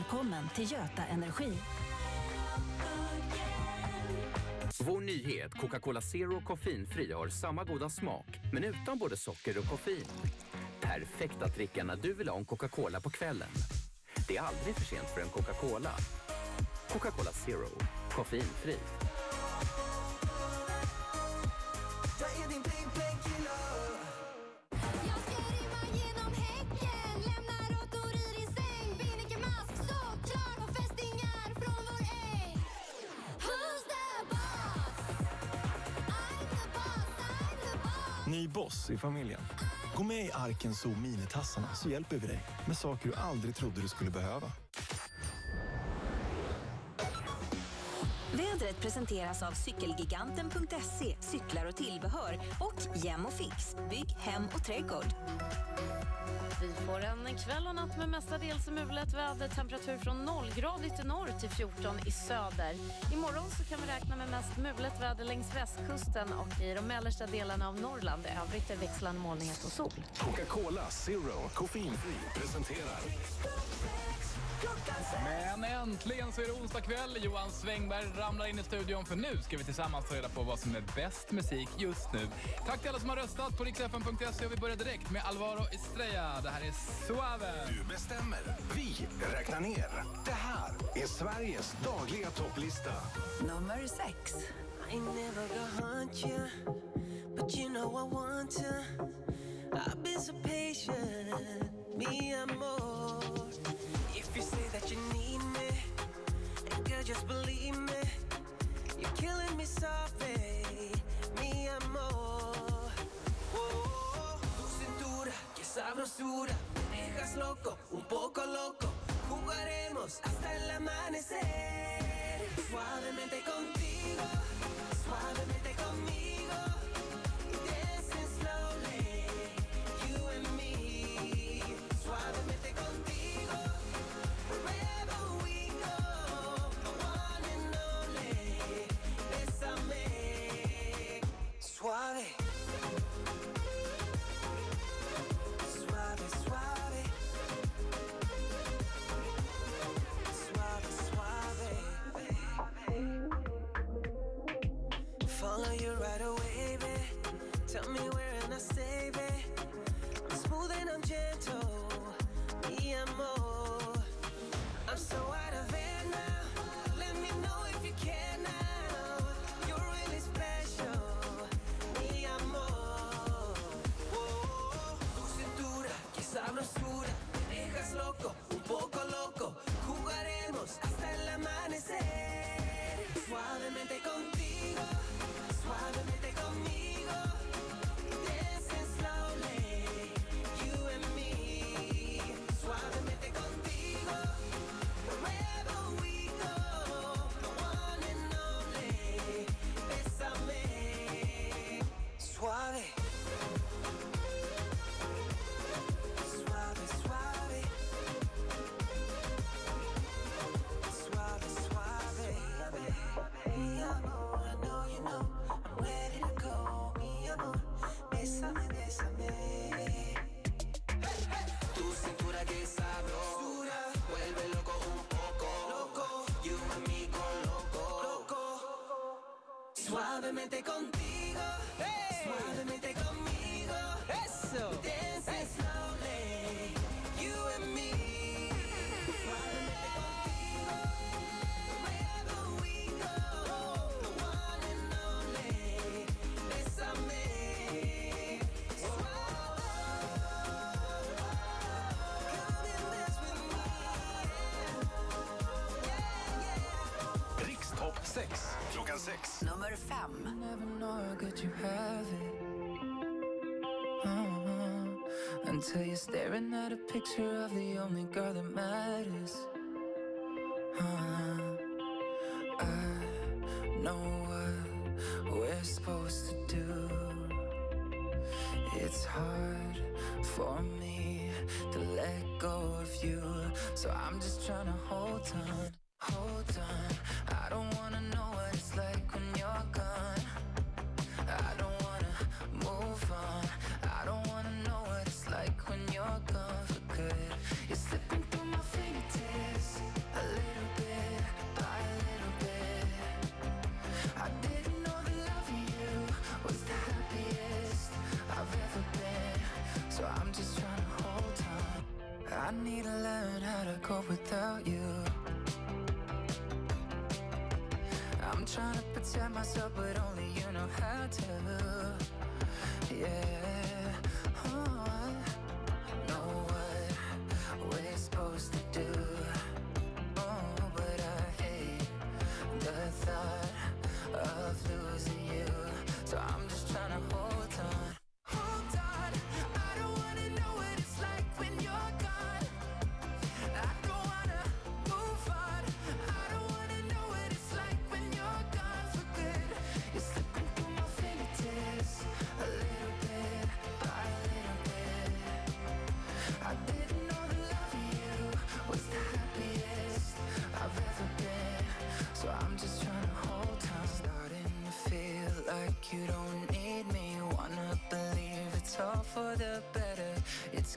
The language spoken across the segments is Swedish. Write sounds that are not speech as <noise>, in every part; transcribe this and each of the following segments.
Välkommen till Göta Energi. Vår nyhet Coca-Cola Zero koffeinfri har samma goda smak, men utan både socker och koffein. Perfekt att dricka när du vill ha en Coca-Cola på kvällen. Det är aldrig för sent för en Coca-Cola. Coca-Cola Zero, koffeinfri. I familjen. Gå med i Arken Zoo minitassarna så hjälper vi dig med saker du aldrig trodde du skulle behöva. Vädret presenteras av cykelgiganten.se, cyklar och tillbehör och Fix, bygg, hem och trädgård. Vi får en kväll och natt med mestadels mulet väder. Temperatur från nollgradigt i norr till 14 i söder. Imorgon så kan vi räkna med mest mulet väder längs västkusten och i de mellersta delarna av Norrland. I övrigt är växlande molnighet och sol. Coca-Cola Zero koffeinfri presenterar Men äntligen så är det onsdag kväll. Johan Svängberg ramlar in i studion för nu ska vi tillsammans ta reda på vad som är bäst musik just nu. Tack till alla som har röstat på riksfn.se och vi börjar direkt med Alvaro Estrella. Det här är Suave. Du bestämmer, vi räknar ner. Det här är Sveriges dagliga topplista. Nummer sex. I never gonna hunt you But you know I want to I've been so patient Me amor If you say that you need me And girl just believe me You're killing me softly. Mi amor Oh, tu cintura, qué sabrosura Me dejas loco, un poco loco. Jugaremos hasta el amanecer. Suavemente contigo Suavemente conmigo duérmete con 6. Nummer never know how good you have it. Uh-huh. Until you're staring at a picture of the only girl that matters. Uh-huh. I know what we're supposed to do. It's hard for me to let go of you. So I'm just trying to hold on, hold protect myself, but only you know how to. Yeah. Oh,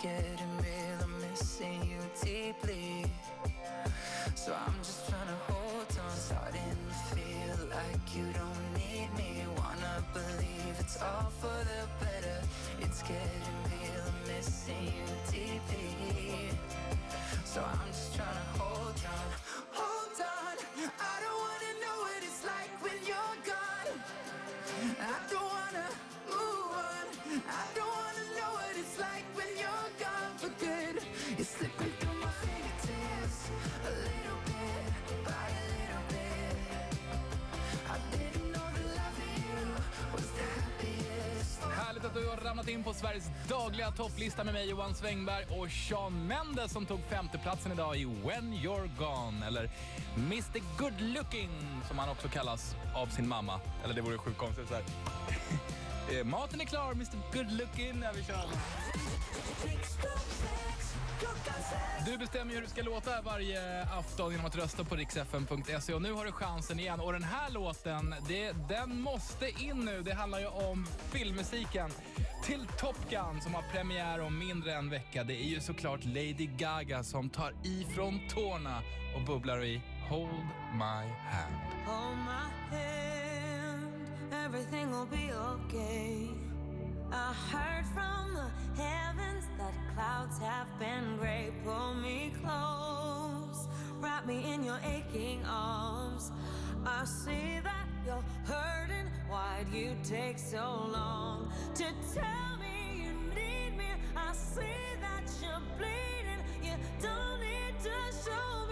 getting real. I'm missing you deeply. So I'm just trying to hold on. Starting to feel like you don't need me. Wanna believe it's all for the better. It's getting real. I'm missing you deeply. So I'm just trying to hold ramlat in på Sveriges dagliga topplista med mig Johan Svängberg och Sean Mendes som tog femteplatsen idag i When You're Gone, eller Mr Good Looking som han också kallas av sin mamma. Eller det vore sjukt konstigt så här. <laughs> Eh, maten är klar, Mr Good Looking. Ja, vi kör. Du bestämmer hur du ska låta varje afton genom att rösta på riksfn.se och nu har du chansen igen. Och den här låten, det, den måste in nu. Det handlar ju om filmmusiken till Top Gun som har premiär om mindre än en vecka. Det är ju såklart Lady Gaga som tar ifrån tårna och bubblar i Hold My Hand. Hold my hand, everything will be okay. I heard from the heavens that clouds have been gray. Pull me close, wrap me in your aching arms. I see that you're hurting. Why'd you take so long to tell me you need me? I see that you're bleeding. You don't need to show me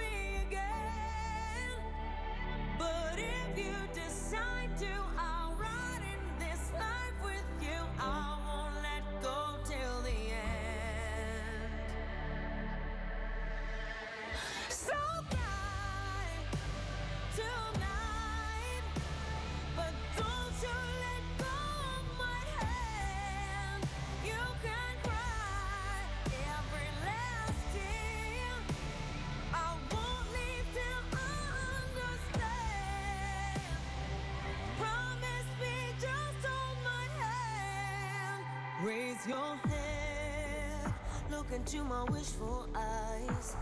Your head, look into my wishful eyes.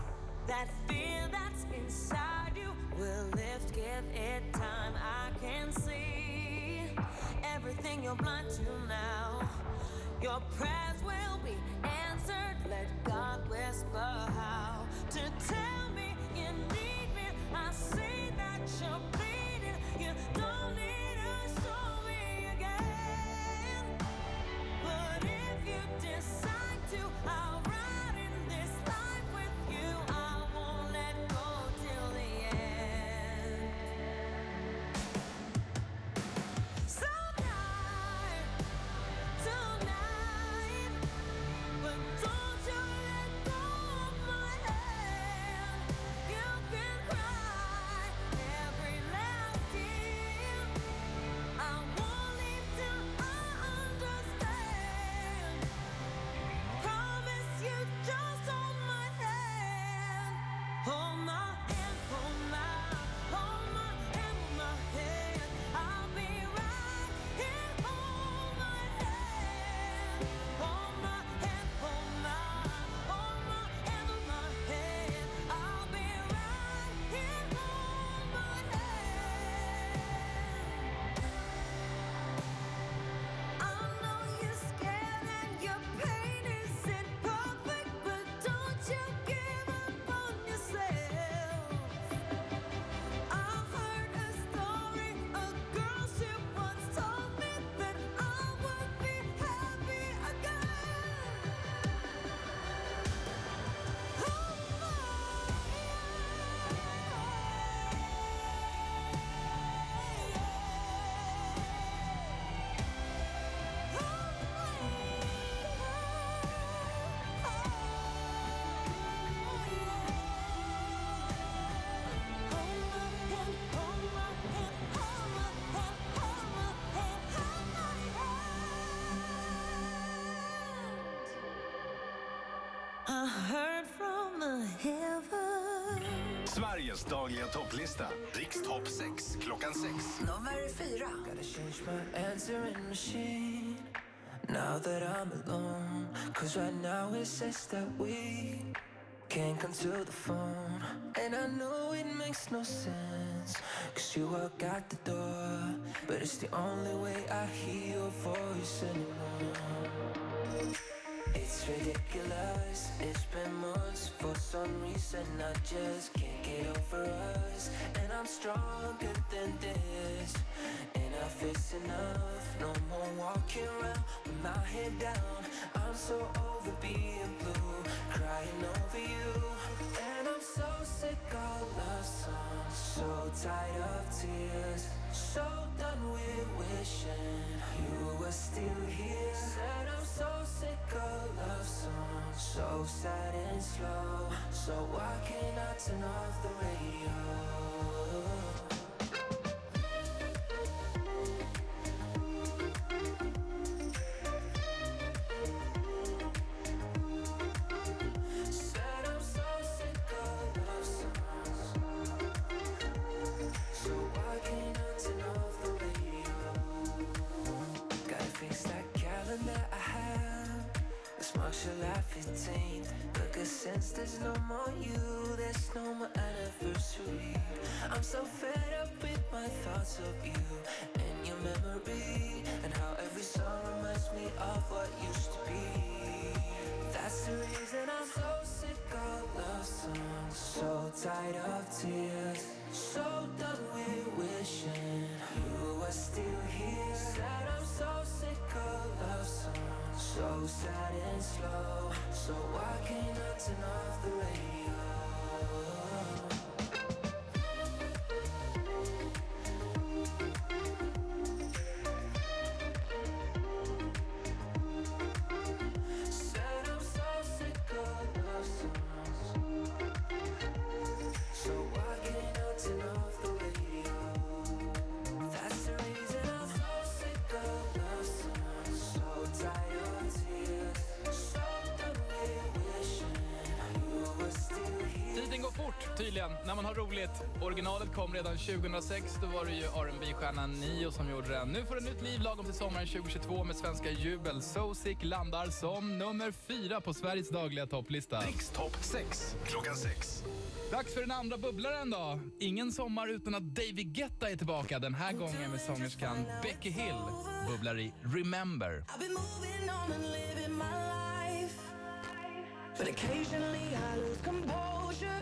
That fear that's inside you will lift, give it time. I can see everything you're blind to now. Your prayers Sveriges dagliga topplista. Rikstopp 6 klockan 6. Nummer fyra. Gotta change my answering machine now that I'm alone. Cause right now it says that we can't come to the phone. And I know it makes no sense. Cause you walk out the door. But it's the only way I hear your voice anymore. It's ridiculous. It's been months. For some reason, I just can't get over us. And I'm stronger than this. Enough is enough. No more walking around with my head down. I'm so over being blue, crying over you. And I'm so sick of love songs. So tired of tears. So done with wishing you were still here. Said I'm so sick of love songs. So sad and slow. So why can't I turn off the radio? 15th. But 'cause since there's no more you, there's no more anniversary. I'm so fed up with my thoughts of you and your memory, and how every song reminds me of what used to be. That's the reason I'm so sick of love songs, so tired of tears, so done with wishing you were still here. So sick of love songs, so sad and slow. So why can't I turn off the radio? Fort tydligen när man har roligt. Originalet kom redan 2006. Då var det ju rb stjärnan Nio som gjorde den. Nu får den nytt liv lagom till sommaren 2022 med svenska Jubel. So Sick landar som nummer fyra på Sveriges dagliga topplista. Rikstopp 6 klockan 6. Dags för den andra bubblaren då. Ingen sommar utan att David Guetta är tillbaka. Den här gången med sångerskan Becky Hill. Bubblar i Remember. But occasionally I lose composure.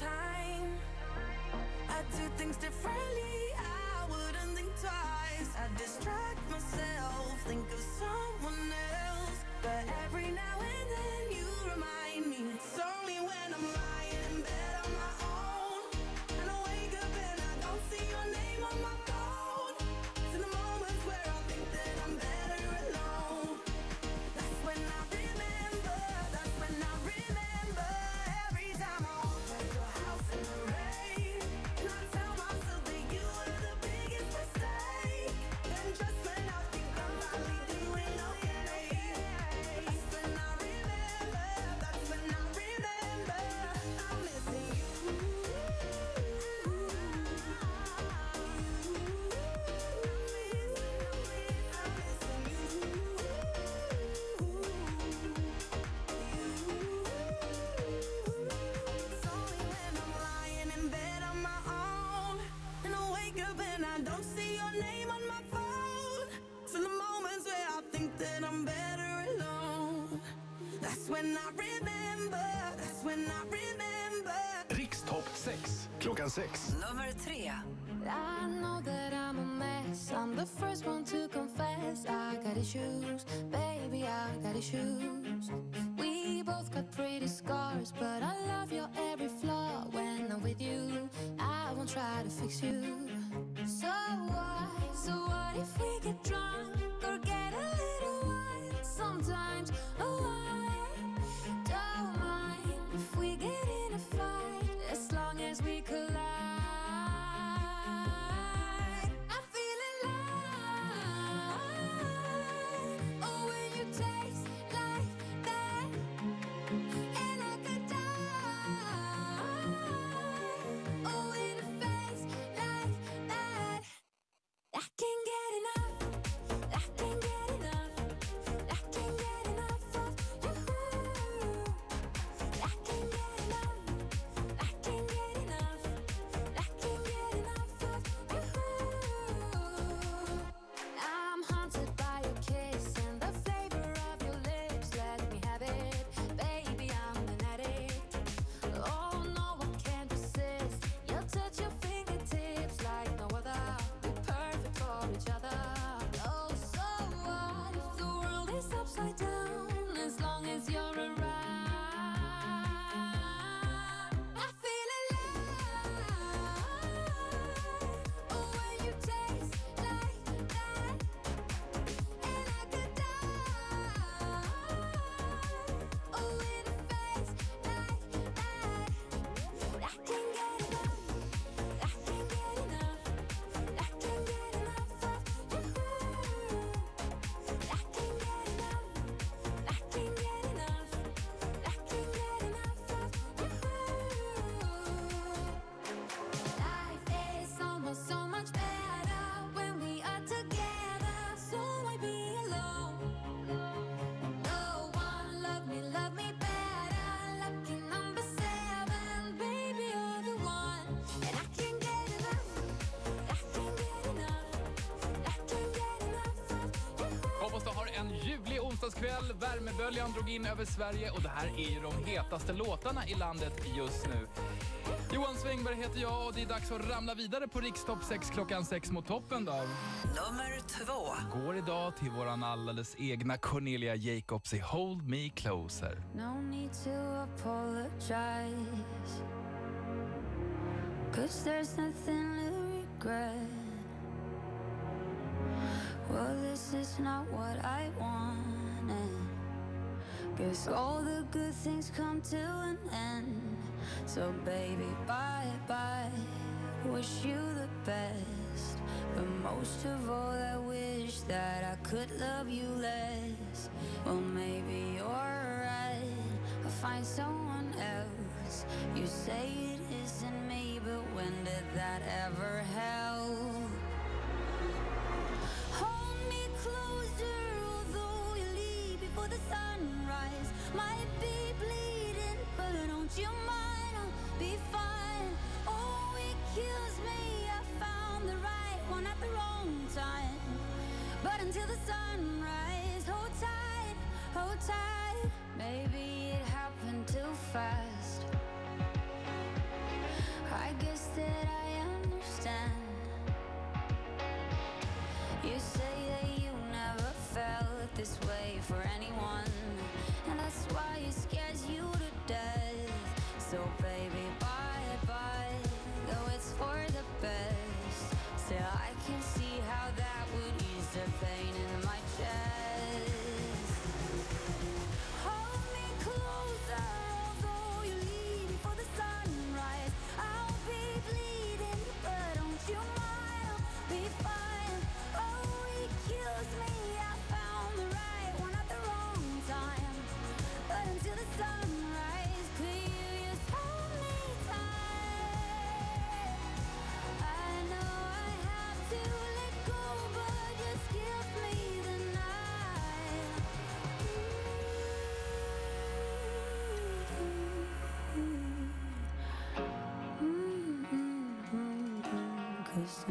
time, I'd do things differently. I wouldn't think twice. I'd distract myself, think of someone else. But every now and then when I remember, that's when I remember. Rikstopp 6 klockan 6. Nummer tre. I know that I'm a mess. I'm the first one to confess. I got issues, baby, I got issues. We both got pretty scars, but I love your every flaw. When I'm with you, I won't try to fix you. Onsdagskväll. Värmeböljan drog in över Sverige och det här är ju de hetaste låtarna i landet just nu. Johan Svängberg heter jag och det är dags att ramla vidare på Rikstopp 6 klockan 6 mot toppen då. Nummer två. Går idag till våran alldeles egna Cornelia Jacobs i Hold Me Closer. No need to apologize. Cause there's nothing to regret. Well, this is not what I wanted. Guess all the good things come to an end. So, baby, bye bye. Wish you the best. But most of all, I wish that I could love you less. Well, maybe you're right. I'll find someone else. You say it isn't me, but when did that ever help? Fast. I guess that I understand. You say that you never felt this way for anyone, and that's why it scares you to lost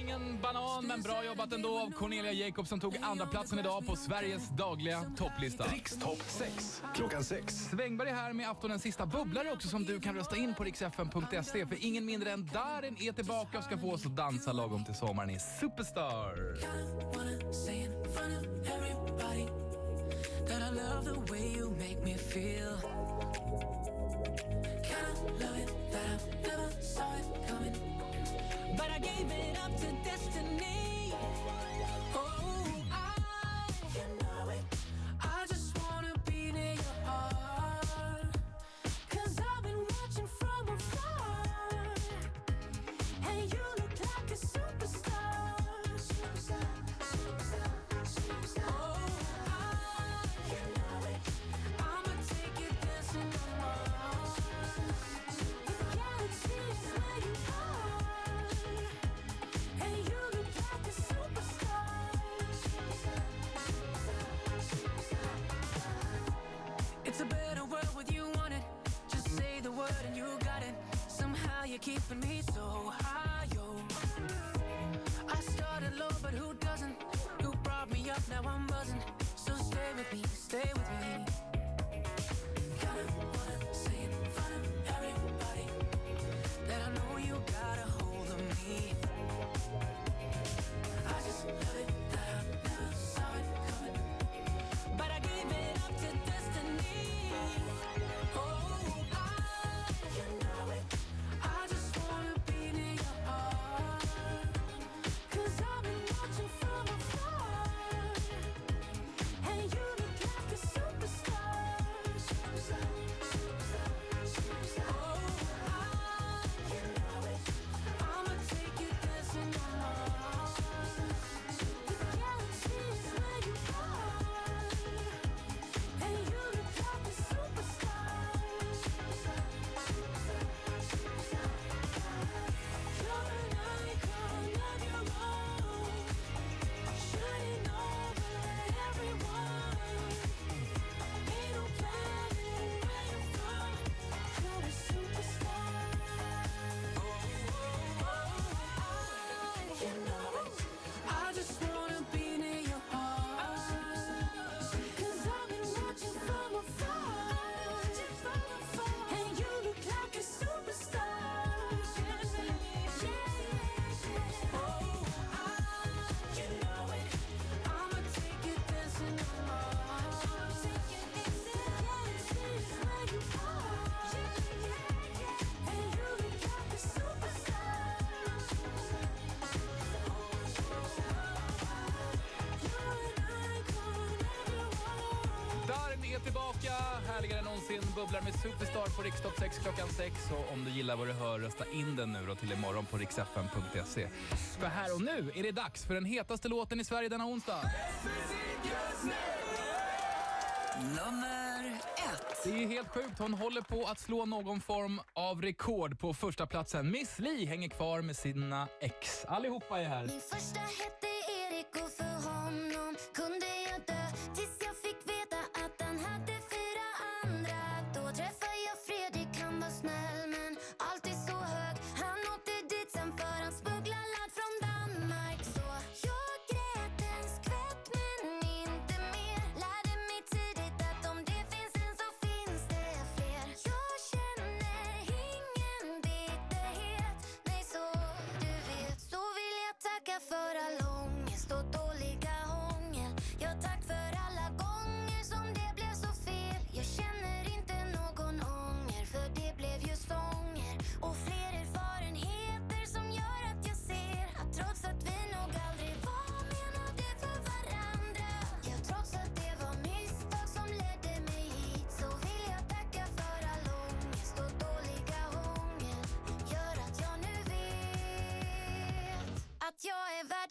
ingen banan, men bra jobbat ändå av Cornelia Jacobs som tog andra platsen idag på Sveriges dagliga topplista. Rikstopp 6, klockan 6. Svängberg är här med aftonens sista bubblare också som du kan rösta in på riksfn.se för ingen mindre än Darin är tillbaka och ska få oss att dansa lagom till sommaren i Superstar. Kinda love it that I never saw it gave it up to destiny. for me. härligare än någonsin. Bubblar med Superstar på Rikstopp 6 klockan 6. Och om du gillar vad du hör, rösta in den nu då till imorgon på riksfn.se. För här och nu är det dags för den hetaste låten i Sverige denna onsdag. Nummer ett. Det är helt sjukt. Hon håller på att slå någon form av rekord på första platsen. Miss Li hänger kvar med sina ex. Allihopa är här.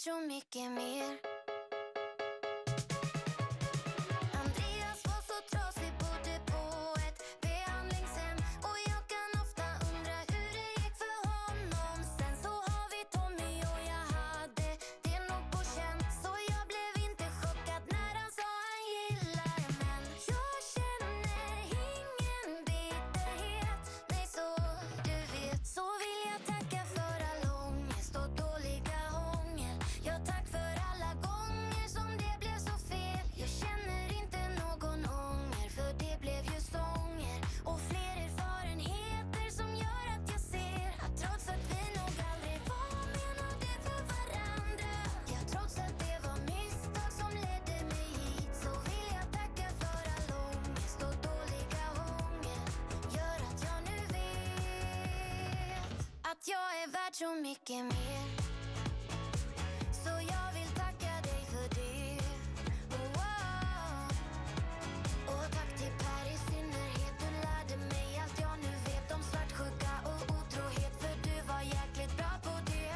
you make me mycket mer. Så jag vill tacka dig för det. Oh, oh. Och tack till Per i synnerhet. Du lärde mig allt jag nu vet om svartsjuka och otrohet. För du var jäkligt bra på det.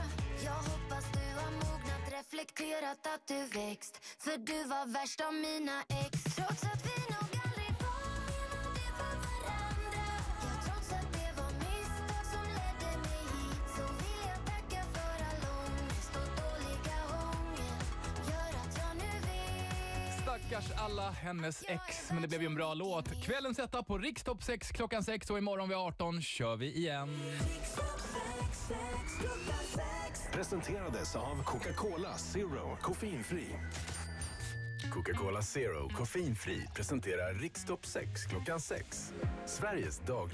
Jag hoppas du har mognat, reflekterat att du växt. För du var värst av mina ex. Trots alla hennes ex, men det blev ju en bra låt. Kvällens etta på Rikstopp 6 klockan 6 och imorgon vid 18 kör vi igen. Presenterades av Coca-Cola Zero koffeinfri. Coca-Cola Zero koffeinfri presenterar Rikstopp 6 klockan 6. Sveriges dagliga